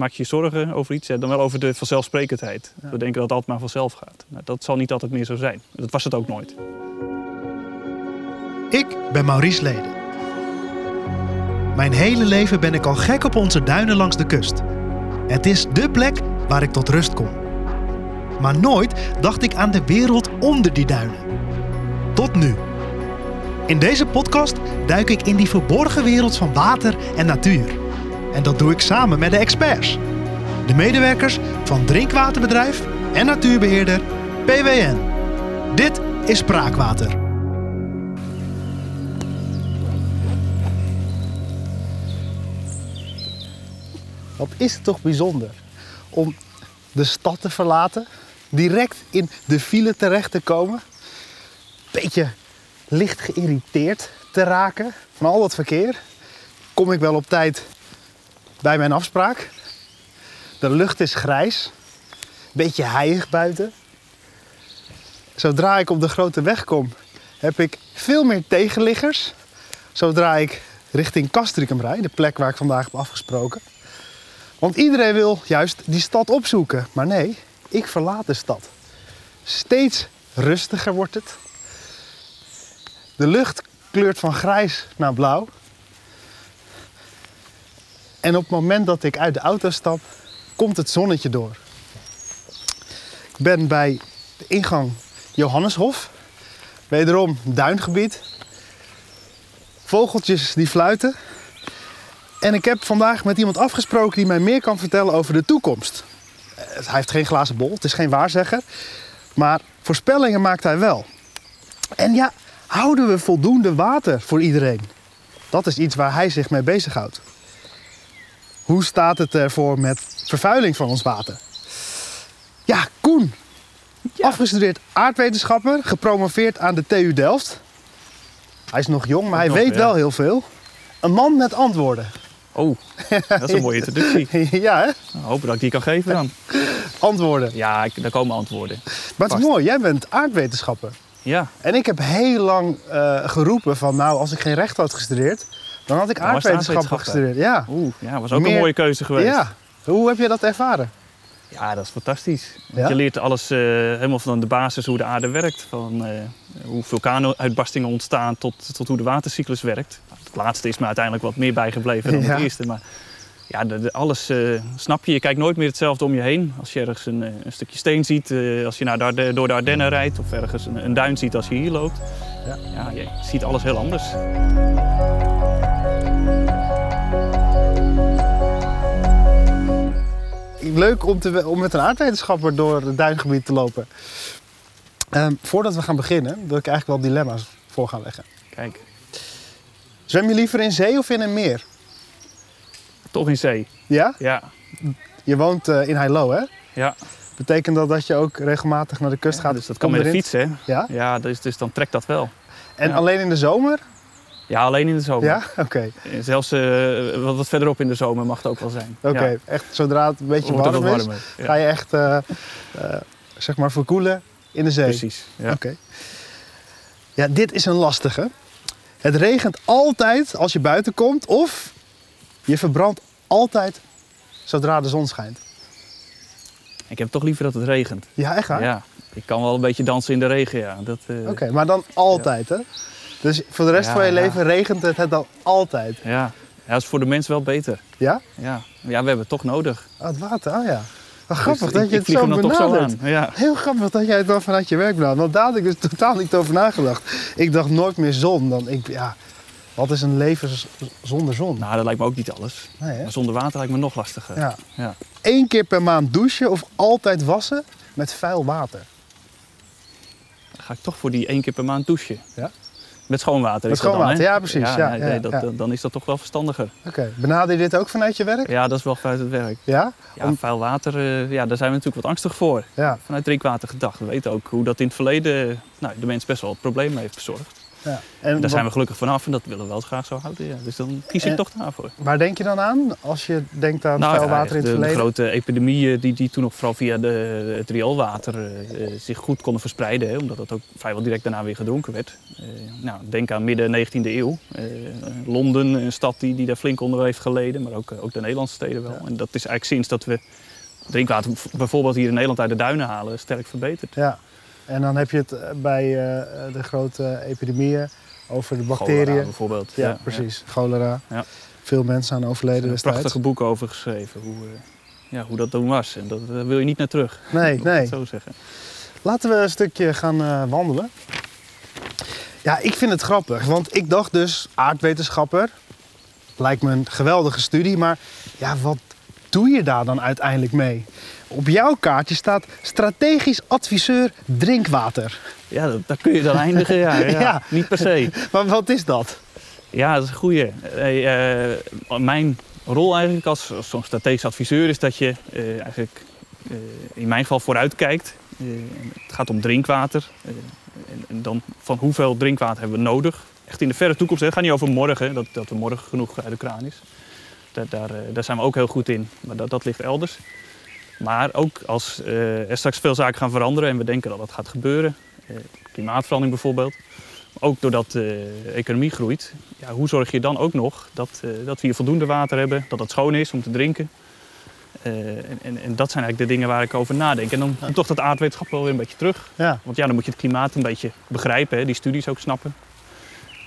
maak je je zorgen over iets, dan wel over de vanzelfsprekendheid. We denken dat het altijd maar vanzelf gaat. Nou, dat zal niet altijd meer zo zijn. Dat was het ook nooit. Ik ben Maurice Leden. Mijn hele leven ben ik al gek op onze duinen langs de kust. Het is dé plek waar ik tot rust kom. Maar nooit dacht ik aan de wereld onder die duinen. Tot nu. In deze podcast duik ik in die verborgen wereld van water en natuur. En dat doe ik samen met de experts. De medewerkers van drinkwaterbedrijf en natuurbeheerder PWN. Dit is Spraakwater. Wat is het toch bijzonder om de stad te verlaten, direct in de file terecht te komen, beetje licht geïrriteerd te raken van al dat verkeer. Kom ik wel op tijd bij mijn afspraak? De lucht is grijs, beetje heilig buiten. Zodra ik op de grote weg kom, heb ik veel meer tegenliggers. Zodra ik richting Castricum rijd, de plek waar ik vandaag heb afgesproken. Want iedereen wil juist die stad opzoeken. Maar nee, ik verlaat de stad. Steeds rustiger wordt het. De lucht kleurt van grijs naar blauw. En op het moment dat ik uit de auto stap, komt het zonnetje door. Ik ben bij de ingang Johanneshof. Wederom duingebied. Vogeltjes die fluiten. En ik heb vandaag met iemand afgesproken die mij meer kan vertellen over de toekomst. Eh, Hij heeft geen glazen bol, het is geen waarzegger. Maar voorspellingen maakt hij wel. En ja, houden we voldoende water voor iedereen? Dat is iets waar hij zich mee bezighoudt. Hoe staat het ervoor met vervuiling van ons water? Ja, Koen. Afgestudeerd aardwetenschapper, gepromoveerd aan de TU Delft. Hij is nog jong, maar hij nog, weet ja. wel heel veel. Een man met antwoorden. Oh, dat is een mooie introductie. ja, hè? Nou, hopen dat ik die kan geven dan. Antwoorden. Ja, ik, daar komen antwoorden. Maar het is mooi, jij bent aardwetenschapper. Ja, En ik heb heel lang eh, geroepen van, nou, als ik geen recht had gestudeerd, dan had ik Dan aardwetenschapper gestudeerd. Ja. oeh, ja, was ook Meer- een mooie keuze geweest. ja. Hoe heb je dat ervaren? Ja, dat is fantastisch. Want Ja? Je leert alles eh, helemaal van de basis hoe de aarde werkt. Van eh, hoe vulkaanuitbarstingen ontstaan tot, tot hoe de watercyclus werkt. Het laatste is me uiteindelijk wat meer bijgebleven dan Ja. het eerste. Maar ja, de, de- alles eh, snap je. Je kijkt nooit meer hetzelfde om je heen. Als je ergens een, een stukje steen ziet, als je naar door de Ardennen rijdt. Of ergens een, een duin ziet als je hier loopt. Ja. Ja, je ziet alles heel anders. Leuk om, te, om met een aardwetenschapper door het duingebied te lopen. Ehm, voordat we gaan beginnen, wil ik eigenlijk wel dilemma's voor gaan leggen. Kijk, Zwem je liever in zee of in een meer? toch in zee. Ja? Ja, Je woont eh, in Heilo, hè? ja. Betekent dat dat je ook regelmatig naar de kust gaat? dus dat kan met de fiets, hè? Ja? Ja, dus, dus dan trekt dat wel. En Ja. alleen in de zomer? Ja, alleen in de zomer. Ja? Oké. Zelfs eh, wat, wat verderop in de zomer mag het ook wel zijn. Oké. Ja, Echt zodra het een beetje het warm is. Ja, ga je echt, eh, eh, zeg maar, verkoelen in de zee. Precies. Ja. Oké. Ja, dit is een lastige. Het regent altijd als je buiten komt of je verbrandt altijd zodra de zon schijnt. Ik heb toch liever dat het regent. Ja, echt waar? Ja, ik kan wel een beetje dansen in de regen, ja. Oké, maar dan altijd, hè? Dus voor de rest Ja, van je leven regent het, het dan altijd. ja. ja, dat is voor de mens wel beter. Ja? Ja, ja we hebben het toch nodig. Oh, het water, oh ja. Wat grappig Dus dat ik- je het zo benadert. aan. Ja. Heel grappig dat jij het dan vanuit je werk benadert. Want daar had ik dus totaal niet over nagedacht. Ik dacht nooit meer zon. Dan ik, ja, wat is een leven zonder zon? Nou, dat lijkt me ook niet alles. Nee? Maar zonder water lijkt me nog lastiger. Ja. Ja. Eén keer per maand douchen of altijd wassen met vuil water. Dan ga ik toch voor die één keer per maand douchen. Ja? Met schoon water Met schoon water, ja, precies. Ja, nee, ja, nee, dat, ja. Dan, dan is dat toch wel verstandiger. Oké, benader je dit ook vanuit je werk? Ja, dat is wel vanuit het werk. Ja? Ja, Om- vuil water, eh, ja, daar zijn we natuurlijk wat angstig voor. Ja. Vanuit drinkwater gedacht. We weten ook hoe dat in het verleden nou, de mens best wel problemen heeft bezorgd. Ja. En daar wat- zijn we gelukkig vanaf en dat willen we wel graag zo houden. Ja. Dus dan kies ik En- toch daarvoor. Waar denk je dan aan als je denkt aan Nou, vuil ja, water in het de, de verleden? grote epidemieën die, die toen nog vooral via de, het rioolwater eh, eh, zich goed konden verspreiden. Hè, omdat dat ook vrijwel direct daarna weer gedronken werd. Eh, nou, denk aan midden 19e eeuw. Eh, Londen, een stad die, die daar flink onder heeft geleden. Maar ook, ook de Nederlandse steden wel. Ja. En dat is eigenlijk sinds dat we drinkwater bijvoorbeeld hier in Nederland uit de duinen halen sterk verbeterd. Ja. En dan heb je het eh, bij eh, de grote epidemieën over de Cholera bacteriën. bijvoorbeeld. Ja, precies. Cholera. Ja. Veel mensen aan Er overleden zijn destijds. prachtige boeken over geschreven. Hoe, eh, ja, hoe dat toen was. En dat wil je niet naar terug. Nee, nee. zo zeggen. Laten we een stukje gaan wandelen. Ja, ik vind het grappig, want ik dacht dus aardwetenschapper. Lijkt me een geweldige studie, maar ja, wat doe je daar dan uiteindelijk mee? Op jouw kaartje staat strategisch adviseur drinkwater. Ja, dat, daar kun je dan eindigen. Ja, ja. Ja. Niet per se. Maar wat is dat? Ja, dat is een goeie. Hey, eh, mijn rol eigenlijk als, als zo'n strategisch adviseur is dat je eh, eigenlijk eh, in mijn geval vooruit kijkt. Eh, het gaat om drinkwater. En, en dan van hoeveel drinkwater hebben we nodig? Echt in de verre toekomst. hè. Het gaat niet over morgen, dat, dat er morgen genoeg uit de kraan is. Daar, daar, daar zijn we ook heel goed in. Maar dat, dat ligt elders. Maar ook als eh, er straks veel zaken gaan veranderen en we denken dat dat gaat gebeuren. eh, klimaatverandering bijvoorbeeld. Ook doordat de economie groeit. Ja, hoe zorg je dan ook nog dat, eh, dat we hier voldoende water hebben, dat het schoon is om te drinken? En, en, en dat zijn eigenlijk de dingen waar ik over nadenk. En dan komt toch dat aardwetenschap wel weer een beetje terug. Ja, Want ja, dan moet je het klimaat een beetje begrijpen, hè, die studies ook snappen.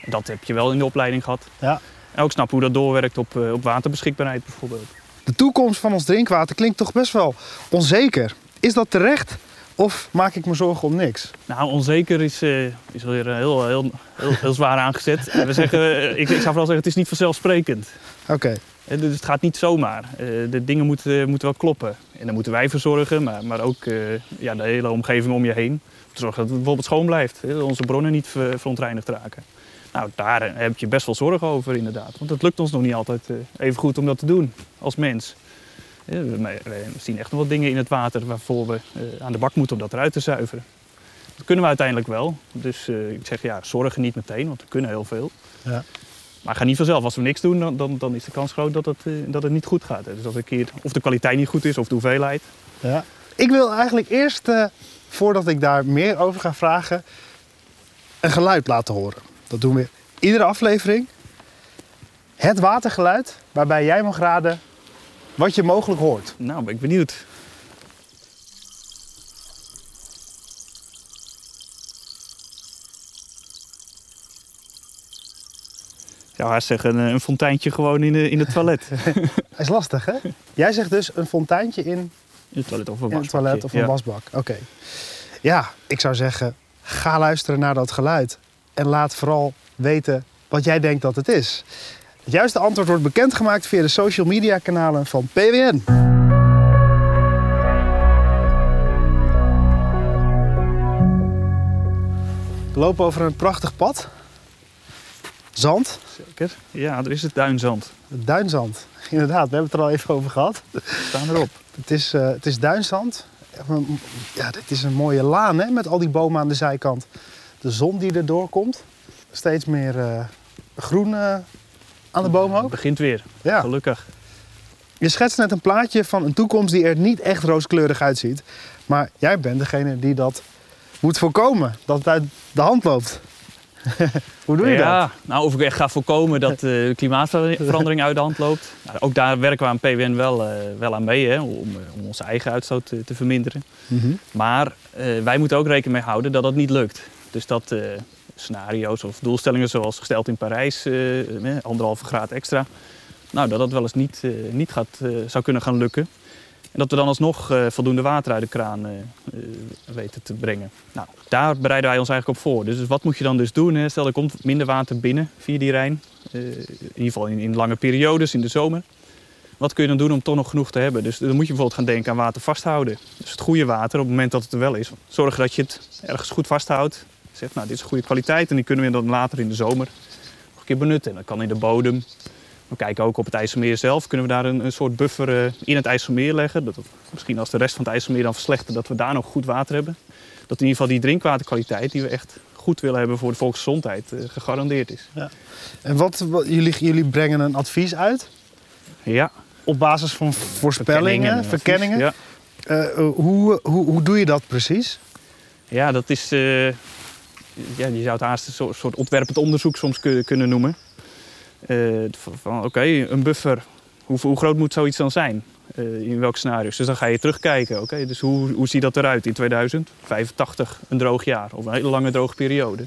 En dat heb je wel in de opleiding gehad. ja. En ook snappen hoe dat doorwerkt op, op waterbeschikbaarheid bijvoorbeeld. De toekomst van ons drinkwater klinkt toch best wel onzeker. Is dat terecht of maak ik me zorgen om niks? Nou, onzeker is, eh is weer heel, heel, heel, heel zwaar aangezet. We zeggen, eh, ik, ik zou vooral zeggen, het is niet vanzelfsprekend. Oké, Eh, Dus het gaat niet zomaar. Eh, De dingen moeten, moeten wel kloppen. En daar moeten wij voor zorgen, maar, maar ook eh, ja, de hele omgeving om je heen. Om te zorgen dat het bijvoorbeeld schoon blijft. onze bronnen niet ver- verontreinigd raken. Nou, daar eh, heb je best wel zorgen over inderdaad. Want het lukt ons nog niet altijd eh, even goed om dat te doen als mens. Eh, We zien echt nog wat dingen in het water waarvoor we aan de bak moeten om dat eruit te zuiveren. Dat kunnen we uiteindelijk wel. Dus ik zeg ja, zorgen niet meteen, want we kunnen heel veel. Ja. Maar ga niet vanzelf. Als we niks doen, dan, dan, dan is de kans groot dat het, dat het niet goed gaat. Dus dat een keer of de kwaliteit niet goed is of de hoeveelheid. ja. Ik wil eigenlijk eerst, voordat ik daar meer over ga vragen, een geluid laten horen. Dat doen we iedere aflevering. Het watergeluid, waarbij jij mag raden wat je mogelijk hoort. Nou, ben ik benieuwd. Ja, hij zegt een, een fonteintje gewoon in, de, in het toilet. Dat is lastig, hè? Jij zegt dus een fonteintje in, In het toilet of een in het wasbakje. toilet of een Ja. wasbak. Oké. Ja, ik zou zeggen, ga luisteren naar dat geluid. En laat vooral weten wat jij denkt dat het is. Het juiste antwoord wordt bekendgemaakt via de social media kanalen van PWN. We lopen over een prachtig pad. Zand, Zeker. Ja, er is het duinzand. duinzand. Inderdaad, we hebben het er al even over gehad. We staan erop. Het is, eh, het is duinzand. Ja, dit is een mooie laan hè, met al die bomen aan de zijkant. De zon die er doorkomt. Steeds meer eh, groen eh, aan de bomen Het ook. begint weer. Ja. Gelukkig. Je schetst net een plaatje van een toekomst die er niet echt rooskleurig uitziet. Maar jij bent degene die dat moet voorkomen. Dat het uit de hand loopt. Hoe doe je ja, dat? nou of ik echt ga voorkomen dat eh, de klimaatverandering uit de hand loopt. Nou, ook daar werken we aan PWN wel, wel aan mee, hè, om, om onze eigen uitstoot te, te verminderen. Mhm. Maar wij moeten ook rekening mee houden dat dat niet lukt. Dus dat eh, scenario's of doelstellingen zoals gesteld in Parijs, eh, anderhalve graad extra, nou, dat dat wel eens niet, eh, niet gaat, zou kunnen gaan lukken. En dat we dan alsnog voldoende water uit de kraan weten te brengen. Nou, daar bereiden wij ons eigenlijk op voor. Dus wat moet je dan dus doen? Hè? Stel, er komt minder water binnen via die Rijn. In ieder geval in, in lange periodes, in de zomer. Wat kun je dan doen om toch nog genoeg te hebben? Dus dan moet je bijvoorbeeld gaan denken aan water vasthouden. Dus het goede water, op het moment dat het er wel is. Zorg dat je het ergens goed vasthoudt. Zegt, nou, dit is goede kwaliteit. En die kunnen we dan later in de zomer nog een keer benutten. En dat kan in de bodem. We kijken ook op het IJsselmeer zelf. Kunnen we daar een, een soort buffer eh, in het IJsselmeer leggen? Dat, misschien als de rest van het IJsselmeer dan verslechtert, dat we daar nog goed water hebben. Dat in ieder geval die drinkwaterkwaliteit die we echt goed willen hebben voor de volksgezondheid eh, gegarandeerd is. En wat, wat- jullie, jullie brengen een advies uit Ja, op basis van voorspellingen, en verkenningen. advies. Ja. Eh, hoe, hoe, hoe doe je dat precies? Ja, dat is. Ja, je zou het haast een soort, ontwerpend onderzoek soms kun- kunnen noemen. Eh, van, Oké, een buffer. Hoe, groot moet zoiets dan zijn? Eh, in welk scenario's? Dus dan ga je terugkijken. Oké, dus hoe, hoe ziet dat eruit in 2085? Een droog jaar of een hele lange droge periode.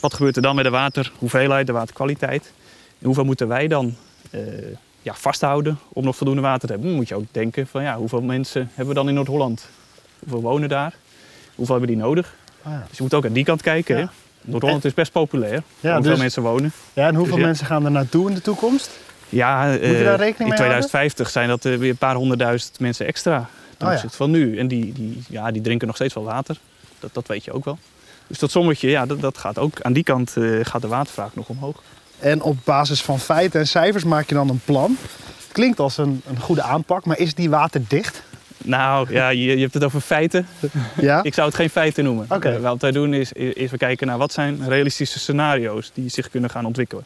Wat gebeurt er dan met de waterhoeveelheid, de waterkwaliteit? En hoeveel moeten wij dan eh, ja, vasthouden om nog voldoende water te hebben? Dan moet je ook denken van ja, hoeveel mensen hebben we dan in Noord-Holland? Hoeveel wonen daar? Hoeveel hebben die nodig? Ah, ja. Dus je moet ook aan die kant kijken. Ja. Noord-Holland is best populair. Ja, hoeveel dus- mensen wonen. Ja, en hoeveel Dus mensen gaan er naartoe in de toekomst? Ja, je eh, daar rekening in mee 2050 zijn dat eh, weer een paar honderdduizend mensen extra ten ja. opzichte van nu. En die, die, ja, die drinken nog steeds wel water. Dat, dat weet je ook wel. Dus dat sommetje, ja, dat, dat gaat ook aan die kant eh, gaat de watervraag nog omhoog. En op basis van feiten en cijfers maak je dan een plan. Klinkt als een, een goede aanpak, maar is die waterdicht? Nou ja, je, je hebt het over feiten. Ja? Ik zou het geen feiten noemen. Eh, wat wij doen is, is we kijken naar wat zijn realistische scenario's die zich kunnen gaan ontwikkelen.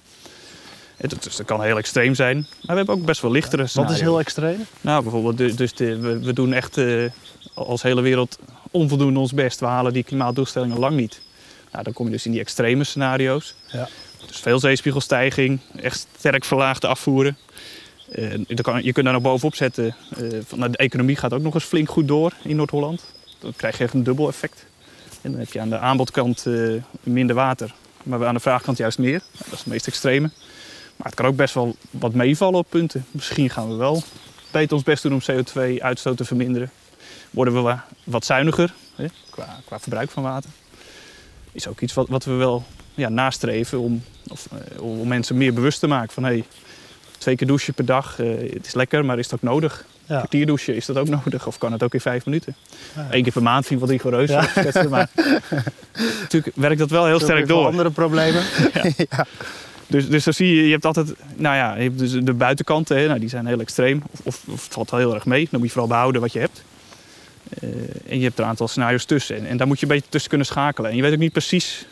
En dat, dus dat kan heel extreem zijn, maar we hebben ook best wel lichtere Wat scenario's. is heel extreem? Nou, bijvoorbeeld, dus de, we, we doen echt eh, als hele wereld onvoldoende ons best. We halen die klimaatdoelstellingen lang niet. Nou, dan kom je dus in die extreme scenario's. Ja. Dus veel zeespiegelstijging, echt sterk verlaagde afvoeren. Eh, je kunt daar nog bovenop zetten. eh, van, nou, de economie gaat ook nog eens flink goed door in Noord-Holland. Dan krijg je echt een dubbel effect. En dan heb je aan de aanbodkant eh, minder water, maar aan de vraagkant juist meer. Nou, dat is het meest extreme. Maar het kan ook best wel wat meevallen op punten. Misschien gaan we wel beter ons best doen om CO2-uitstoot te verminderen. Worden we wa- wat zuiniger hè, qua, qua verbruik van water. Is ook iets wat, wat we wel ja, nastreven om, of, om mensen meer bewust te maken van hey, twee keer douchen per dag, eh, het is lekker, maar is het ook nodig? Ja. kwartier douchen, is dat ook nodig? Of kan het ook in vijf minuten? Ja. Eén keer per maand vind ik wat rigoureus. Ja. Maar natuurlijk werkt dat wel heel sterk door. andere problemen. Dus, dus dan zie je, je hebt altijd, nou ja, je hebt dus de buitenkanten, hè, nou, die zijn heel extreem. Of, of, of het valt wel heel erg mee. Dan moet je vooral behouden wat je hebt. Eh, en je hebt er een aantal scenario's tussen. En, en daar moet je een beetje tussen kunnen schakelen. En je weet ook niet precies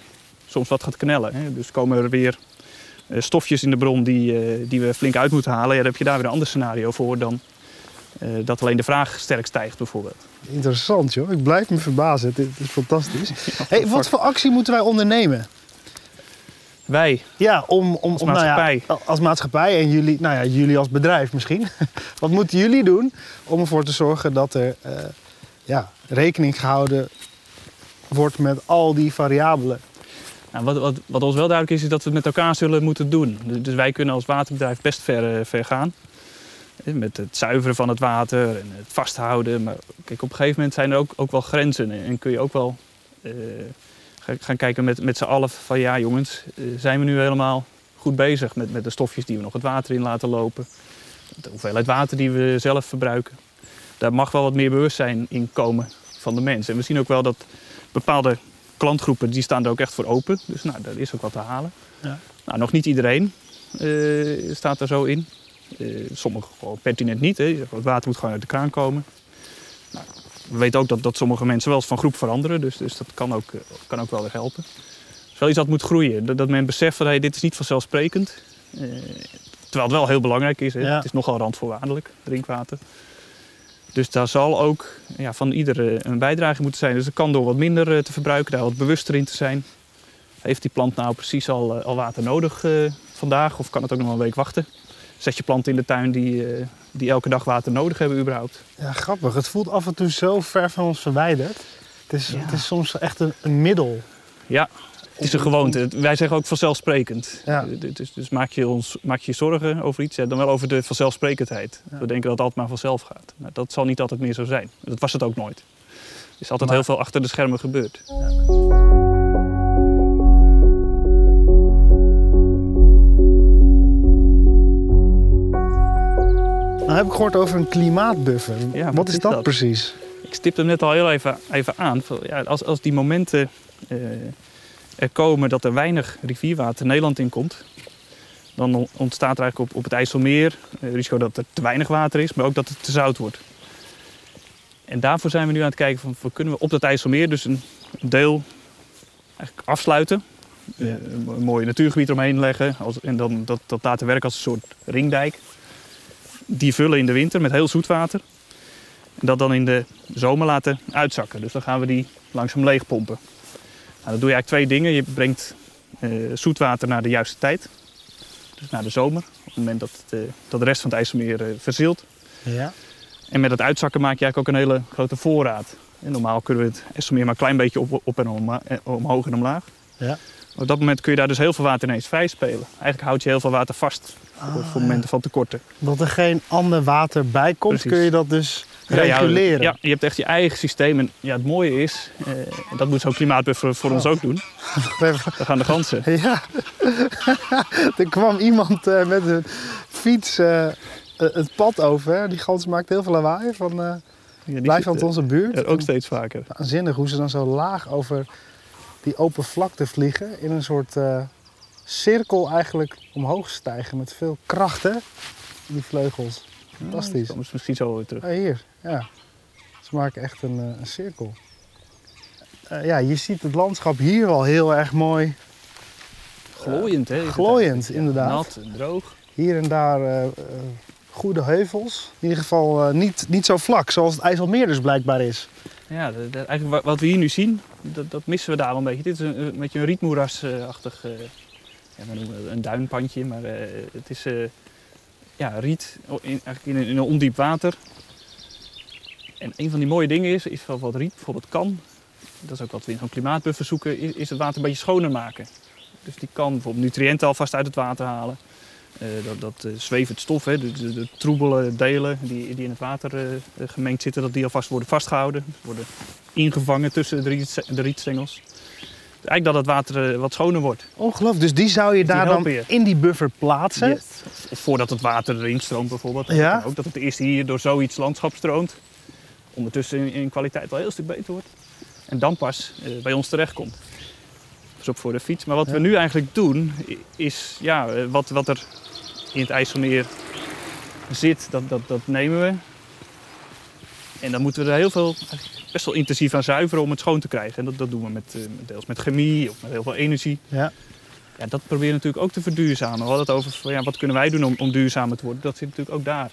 soms wat gaat knellen. Hè. Dus komen er weer stofjes in de bron die, eh, die we flink uit moeten halen. Ja, dan heb je daar weer een ander scenario voor dan eh, dat alleen de vraag sterk stijgt bijvoorbeeld. Interessant joh, ik blijf me verbazen. Dit is fantastisch. Hey, wat voor actie moeten wij ondernemen? Wij, Ja, om, om, Als om nou ja, maatschappij. als maatschappij en jullie, nou ja, jullie als bedrijf misschien. Wat moeten jullie doen om ervoor te zorgen dat er eh, ja, rekening gehouden wordt met al die variabelen? Nou, wat, wat, wat ons wel duidelijk is, is dat we het met elkaar zullen moeten doen. Dus- Dus wij kunnen als waterbedrijf best ver, eh, ver gaan. Eh, Met het zuiveren van het water en het vasthouden. Maar kijk, op een gegeven moment zijn er ook, ook wel grenzen. En kun je ook wel eh, gaan- kijken met, met z'n allen van... ja jongens, zijn we nu helemaal goed bezig met, met de stofjes die we nog het water in laten lopen? De hoeveelheid water die we zelf verbruiken. Daar mag wel wat meer bewustzijn in komen van de mensen. En we zien ook wel dat bepaalde klantgroepen die staan er ook echt voor open. Dus nou, daar is ook wat te halen. Ja. Nou, nog niet iedereen eh, staat er zo in. Eh sommigen gewoon pertinent niet. Hè. Het water moet gewoon uit de kraan komen. Nou, we weten ook dat, dat sommige mensen wel eens van groep veranderen. Dus, dus dat kan ook, eh, kan ook wel weer helpen. Het is wel iets dat moet groeien. Dat, dat men beseft van hey, dit is niet vanzelfsprekend. Eh, terwijl het wel heel belangrijk is. Hè. Ja. Het is nogal randvoorwaardelijk, drinkwater. Dus daar zal ook ja, van ieder eh, een bijdrage moeten zijn. Dus het kan door wat minder eh, te verbruiken, daar wat bewuster in te zijn. Heeft die plant nou precies al, eh, al water nodig eh, vandaag of kan het ook nog een week wachten? Zet je planten in de tuin die, die elke dag water nodig hebben überhaupt? Ja, grappig. Het voelt af en toe zo ver van ons verwijderd. Het is, Ja. het is soms echt een, een middel. Ja, het is een gewoonte. Wij zeggen ook vanzelfsprekend. Ja. Dus, dus maak, je ons, maak je zorgen over iets, ja, dan wel over de vanzelfsprekendheid. Ja. We denken dat het altijd maar vanzelf gaat. Nou, dat zal niet altijd meer zo zijn. Dat was het ook nooit. Er is altijd Maar- heel veel achter de schermen gebeurd. Nou heb ik gehoord over een klimaatbuffer. Ja, wat, wat is is dat, dat? precies? Ik stipte hem net al heel even, even aan. Ja, als, als die momenten eh, komen dat er weinig rivierwater Nederland in komt, dan on- ontstaat er eigenlijk op, op het IJsselmeer eh, risico dat er te weinig water is, maar ook dat het te zout wordt. En daarvoor zijn we nu aan het kijken van, van kunnen we op dat IJsselmeer dus een deel eigenlijk afsluiten. Ja. Eh, een mooi natuurgebied eromheen leggen. Als, en dan dat, dat laten werken als een soort ringdijk. Die vullen in de winter met heel zoet water. En dat dan in de zomer laten uitzakken. Dus dan gaan we die langzaam leegpompen. Nou, dan doe je eigenlijk twee dingen. Je brengt eh zoetwater naar de juiste tijd. Dus naar de zomer. Op het moment dat, het, eh, dat de rest van het IJsselmeer eh, verzilt. Ja. En met het uitzakken maak je eigenlijk ook een hele grote voorraad. En normaal kunnen we het IJsselmeer maar een klein beetje op, op en eh, omhoog en omlaag. Ja. Op dat moment kun je daar dus heel veel water ineens vrij spelen. Eigenlijk houd je heel veel water vast Ah, voor, voor momenten van tekorten. Dat er geen ander water bij komt, Precies. kun je dat dus Ja, reguleren. Ja, je hebt echt je eigen systeem. En ja, het mooie is, eh, dat moet zo'n klimaatbuffer voor ons ook doen. Daar gaan de ganzen. Ja, er kwam iemand eh, met een fiets eh, eh, het pad over. Hè. Die gans maakt heel veel lawaai van eh Ja, die blijf van zitten onze buurt. er ook steeds vaker. Waanzinnig hoe ze dan zo laag over die open vlakte vliegen. In een soort eh, cirkel eigenlijk omhoog stijgen met veel kracht hè. Die vleugels. Fantastisch. Dan is misschien zo weer terug. Ah, hier, ja. Ze maken echt een, eh, een cirkel. Eh, ja, je ziet het landschap hier wel heel erg mooi. Glooiend, hè? is het glooiend, inderdaad. Nat en droog. Hier en daar eh, eh, goede heuvels. In ieder geval eh, niet, niet zo vlak zoals het IJsselmeer dus blijkbaar is. Ja, de- de- eigenlijk wa- wat we hier nu zien, dat, dat missen we daar wel een beetje. Dit is een, een beetje een rietmoerasachtig, eh ja, we noemen het een duinpandje, maar eh, het is eh, ja, riet in, eigenlijk in, in een ondiep water. En een van die mooie dingen is, is wat, riet bijvoorbeeld kan, dat is ook wat we in zo'n klimaatbuffer zoeken, is, het water een beetje schoner maken. Dus die kan bijvoorbeeld nutriënten alvast uit het water halen. Eh, dat dat eh, zwevend stof, hè, de, de, troebele delen die, die in het water eh, gemengd zitten, dat die alvast worden vastgehouden. Worden ingevangen tussen de, riet, de rietstengels. Dus eigenlijk dat het water eh, wat schoner wordt. Ongelooflijk. Dus die zou je Die daar dan je. in die buffer plaatsen. Yes. Voordat het water erin stroomt bijvoorbeeld. Ja. Ook dat het eerst hier door zoiets landschap stroomt. Ondertussen in, in kwaliteit wel een heel stuk beter wordt. En dan pas eh, bij ons terechtkomt. Dat is ook voor de fiets. Maar wat Ja. we nu eigenlijk doen, is ja, eh, wat, wat er in het IJsselmeer zit, dat, dat, dat nemen we. En dan moeten we er heel veel, best wel intensief aan zuiveren om het schoon te krijgen. En dat, dat doen we met, eh, deels met chemie of met heel veel energie. Ja. Ja, dat proberen we natuurlijk ook te verduurzamen. We hadden het over ja, wat kunnen wij doen om, om duurzamer te worden. Dat zit natuurlijk ook daar.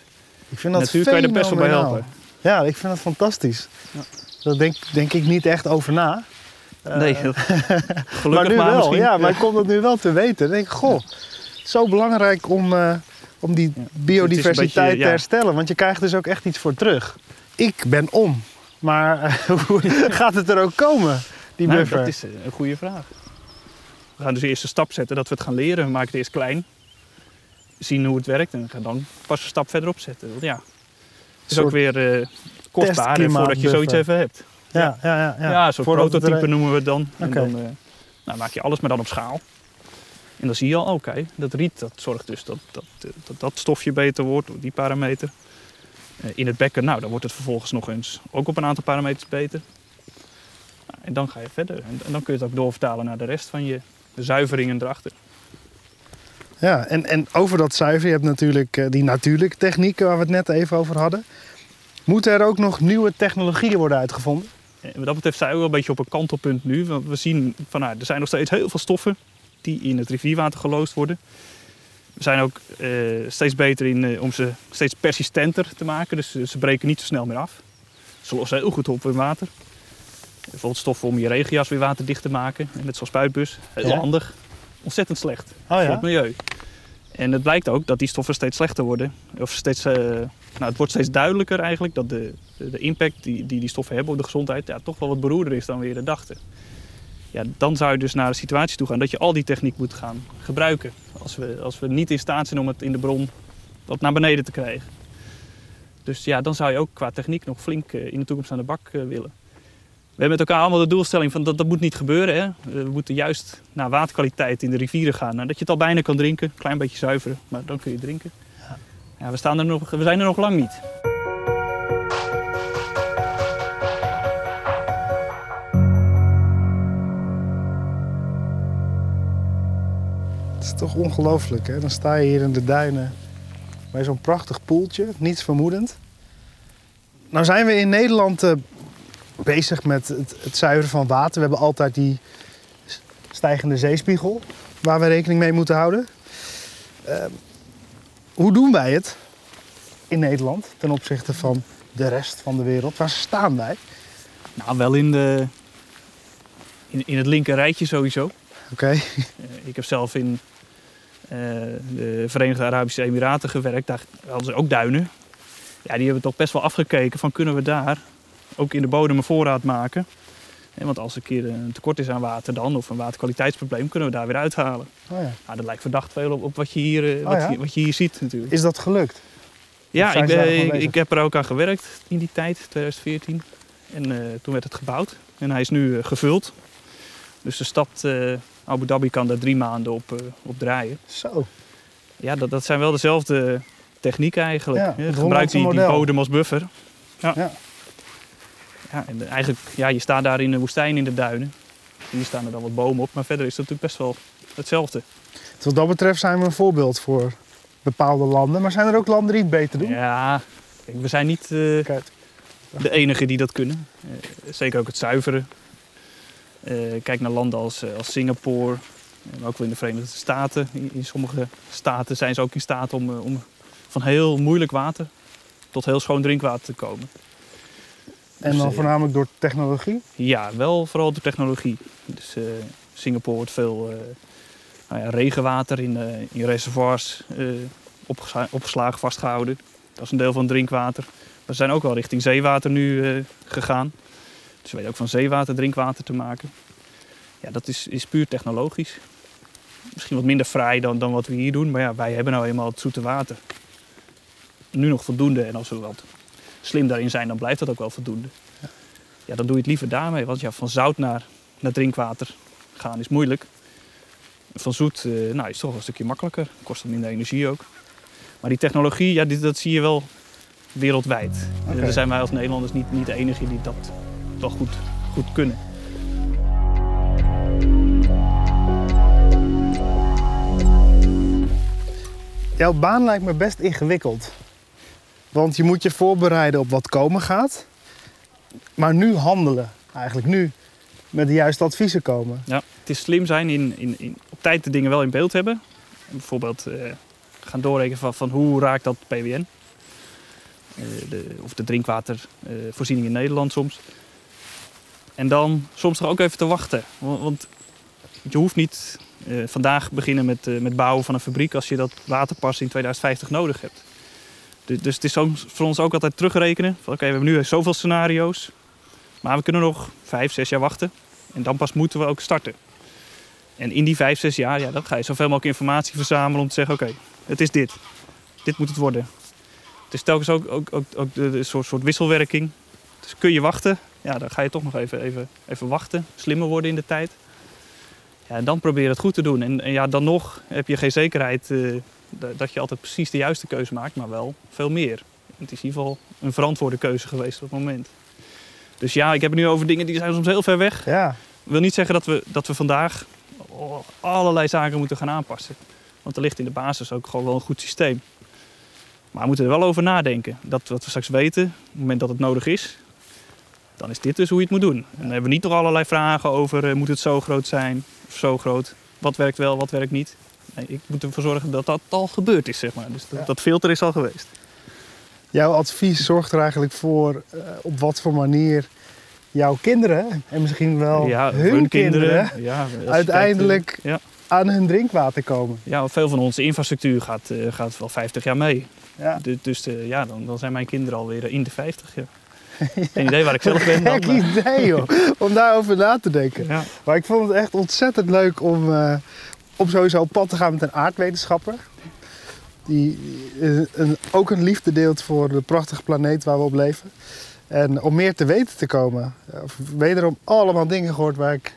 Ik vind dat Natuurlijk kan je er best wel bij helpen. Ja, ik vind dat fantastisch. Ja. Daar denk, denk ik niet echt over na. Eh, nee, gelukkig maar nu maar, wel. misschien. Ja, maar ik kom dat nu wel te weten. Dan denk ik, goh, zo belangrijk om, eh, om die biodiversiteit beetje, te herstellen. Want je krijgt dus ook echt iets voor terug. Ik ben om. Maar eh, hoe gaat het er ook komen, die Nou, buffer? dat is eh, een goede vraag. We gaan dus eerst een stap zetten dat we het gaan leren. We maken het eerst klein. Zien hoe het werkt en gaan dan pas een stap verderop zetten. Want ja, het is Soort ook weer eh kostbaar voordat je zoiets even hebt. Ja, ja, ja. Ja, ja. het prototype er- noemen we het dan. En dan nou, maak je alles maar dan op schaal. En dan zie je al, oké, dat riet dat zorgt dus dat dat, dat dat stofje beter wordt, die parameter. Eh, in het bekken, nou, dan wordt het vervolgens nog eens ook op een aantal parameters beter. Nou, en dan ga je verder. En, en dan kun je het ook doorvertalen naar de rest van je zuiveringen erachter. Ja, en, en over dat zuiveren, je hebt natuurlijk eh, die natuurlijke technieken waar we het net even over hadden. Moeten er ook nog nieuwe technologieën worden uitgevonden? En wat dat betreft zijn we wel een beetje op een kantelpunt nu. Want we zien van nou, er zijn nog steeds heel veel stoffen die in het rivierwater geloosd worden. We zijn ook eh, steeds beter in eh, om ze steeds persistenter te maken. Dus eh, ze breken niet zo snel meer af. Ze lossen heel goed op in water. Bijvoorbeeld stoffen om je regenjas weer waterdicht te maken. Net zoals spuitbus. Heel Ja. handig. Ontzettend slecht Oh voor het milieu. En het blijkt ook dat die stoffen steeds slechter worden. Of steeds, nou, het wordt steeds duidelijker eigenlijk dat de, de, de impact die, die die stoffen hebben op de gezondheid ja, toch wel wat beroerder is dan we eerder dachten. Ja, dan zou je dus naar een situatie toe gaan dat je al die techniek moet gaan gebruiken. Als we, als we niet in staat zijn om het in de bron wat naar beneden te krijgen. Dus ja, dan zou je ook qua techniek nog flink eh, in de toekomst aan de bak eh, willen. We hebben met elkaar allemaal de doelstelling van dat, dat moet niet gebeuren. Hè? We moeten juist naar waterkwaliteit in de rivieren gaan. Nou, dat je het al bijna kan drinken, een klein beetje zuiveren, maar dan kun je drinken. Ja, we, staan er nog, we zijn er nog lang niet. Toch ongelooflijk, hè? Dan sta je hier in de duinen bij zo'n prachtig poeltje, niets vermoedend. Nou zijn we in Nederland eh, bezig met het, het zuiveren van water. We hebben altijd die stijgende zeespiegel, waar we rekening mee moeten houden. Ehm, hoe doen wij het in Nederland ten opzichte van de rest van de wereld? Waar staan wij? Nou, wel in, de, in, in het linker rijtje sowieso. Oké, Eh, ik heb zelf in de Verenigde Arabische Emiraten gewerkt. Daar hadden ze ook duinen. Ja, die hebben toch best wel afgekeken van kunnen we daar ook in de bodem een voorraad maken. Eh, Want als er een keer een tekort is aan water dan, of een waterkwaliteitsprobleem, kunnen we daar weer uithalen. oh ja. Nou, dat lijkt verdacht veel op, op wat, je hier, eh, wat, ja? je, wat je hier ziet natuurlijk. is dat gelukt? Ja, ik, ben- ik, heb er ook aan gewerkt in die tijd, 2014. En eh, toen werd het gebouwd. En hij is nu eh, gevuld. Dus de stad eh, Abu Dhabi kan daar drie maanden op, eh, op draaien. Zo, Ja, dat, dat zijn wel dezelfde technieken eigenlijk. Ja, hè. het Gebruik die, bodem als buffer. Ja. Ja. Ja, en eigenlijk, ja, je staat daar in de woestijn in de duinen. Hier staan er dan wat bomen op, maar verder is het natuurlijk best wel hetzelfde. Dus wat dat betreft zijn we een voorbeeld voor bepaalde landen. Maar zijn er ook landen die het beter doen? Ja, kijk, we zijn niet eh, de enige die dat kunnen. Eh, zeker ook het zuiveren. Eh, kijk naar landen als, eh, als Singapore, en ook wel in de Verenigde Staten. In, in sommige staten zijn ze ook in staat om, eh, om van heel moeilijk water tot heel schoon drinkwater te komen. en Dus, dan eh, voornamelijk door technologie. Ja, wel vooral de technologie. Dus eh, Singapore wordt veel eh, nou ja, regenwater in, eh, in reservoirs eh, opgeslagen, vastgehouden. Dat is een deel van drinkwater. We zijn ook wel richting zeewater nu eh, gegaan. We weten ook van zeewater drinkwater te maken. Ja, dat is, is puur technologisch. Misschien wat minder fraai dan, dan wat we hier doen. Maar ja, wij hebben nou eenmaal het zoete water. Nu nog voldoende. En als we wat slim daarin zijn, dan blijft dat ook wel voldoende. Ja, dan doe je het liever daarmee. Want ja, van zout naar, naar drinkwater gaan is moeilijk. Van zoet eh, nou, is toch wel een stukje makkelijker. Kost wat minder energie ook. Maar die technologie, ja, dit, dat zie je wel wereldwijd. Eh, Daar zijn wij als Nederlanders niet, niet de enige die dat wel goed, goed kunnen. Jouw baan lijkt me best ingewikkeld. Want je moet je voorbereiden op wat komen gaat. Maar nu handelen. Eigenlijk nu met de juiste adviezen komen. Ja, het is slim zijn in, in, in op tijd de dingen wel in beeld hebben. Bijvoorbeeld eh, gaan doorrekenen van, van hoe raakt dat PWN. Eh, de, of de drinkwatervoorziening in Nederland soms. En dan soms toch ook even te wachten. Want, je hoeft niet eh, vandaag beginnen met, eh, met bouwen van een fabriek als je dat water pas in 2050 nodig hebt. Dus, dus het is soms voor ons ook altijd terugrekenen. Oké, we hebben nu zoveel scenario's. Maar we kunnen nog vijf, zes jaar wachten. En dan pas moeten we ook starten. En in die vijf, zes jaar, ja, dan ga je zoveel mogelijk informatie verzamelen om te zeggen: oké, het is dit. Dit moet het worden. Het is telkens ook, ook, ook, de soort, soort wisselwerking. Dus kun je wachten? Ja, dan ga je toch nog even, even, even wachten. Slimmer worden in de tijd. Ja, en dan probeer je het goed te doen. En, en ja, dan nog heb je geen zekerheid eh, da- dat je altijd precies de juiste keuze maakt, maar wel veel meer. Het is in ieder geval een verantwoorde keuze geweest op het moment. Dus ja, ik heb het nu over dingen die zijn soms heel ver weg. Ja, Ik wil niet zeggen dat we, dat we vandaag allerlei zaken moeten gaan aanpassen. Want er ligt in de basis ook gewoon wel een goed systeem. Maar we moeten er wel over nadenken. Dat wat we straks weten, op het moment dat het nodig is, dan is dit dus hoe je het moet doen. En dan hebben we niet nog allerlei vragen over, eh, moet het zo groot zijn of zo groot? Wat werkt wel, wat werkt niet? Nee, ik moet ervoor zorgen dat dat al gebeurd is, zeg maar. Dus dat, Ja. dat filter is al geweest. jouw advies zorgt er eigenlijk voor eh, op wat voor manier jouw kinderen en misschien wel ja, hun, kinderen, ja, kijkt, uiteindelijk aan hun drinkwater komen. Ja, veel van onze infrastructuur gaat, eh, gaat wel 50 jaar mee. Ja. Dus, dus ja, dan, dan zijn mijn kinderen alweer in de 50. Ja. Geen idee waar ik zelf ben. Gek idee joh, om daarover na te denken. Maar ik vond het echt ontzettend leuk om, eh, om sowieso op pad te gaan met een aardwetenschapper. Die eh, een, ook een liefde deelt voor de prachtige planeet waar we op leven. En om meer te weten te komen. Ja, of Wederom allemaal dingen gehoord waar ik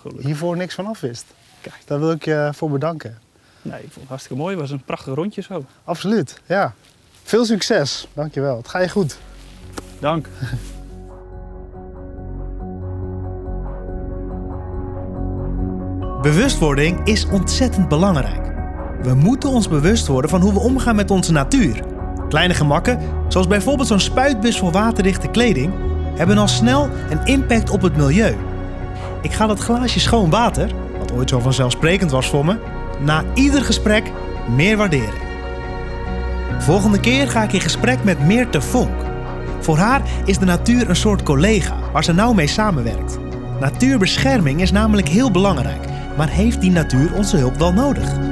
Gelukkig. hiervoor niks van af wist. Kijk. Daar wil ik je voor bedanken. Nee, ik vond het hartstikke mooi. Het was een prachtig rondje zo. Absoluut, ja. Veel succes. Dankjewel. Het gaat je goed. Dank. Bewustwording is ontzettend belangrijk. We moeten ons bewust worden van hoe we omgaan met onze natuur. Kleine gemakken, zoals bijvoorbeeld zo'n spuitbus voor waterdichte kleding, hebben al snel een impact op het milieu. Ik ga dat glaasje schoon water wat ooit zo vanzelfsprekend was voor me, na ieder gesprek meer waarderen. Volgende keer ga ik in gesprek met Meerte Vonk. Voor haar is de natuur een soort collega waar ze nauw mee samenwerkt. Natuurbescherming is namelijk heel belangrijk, maar heeft die natuur onze hulp wel nodig?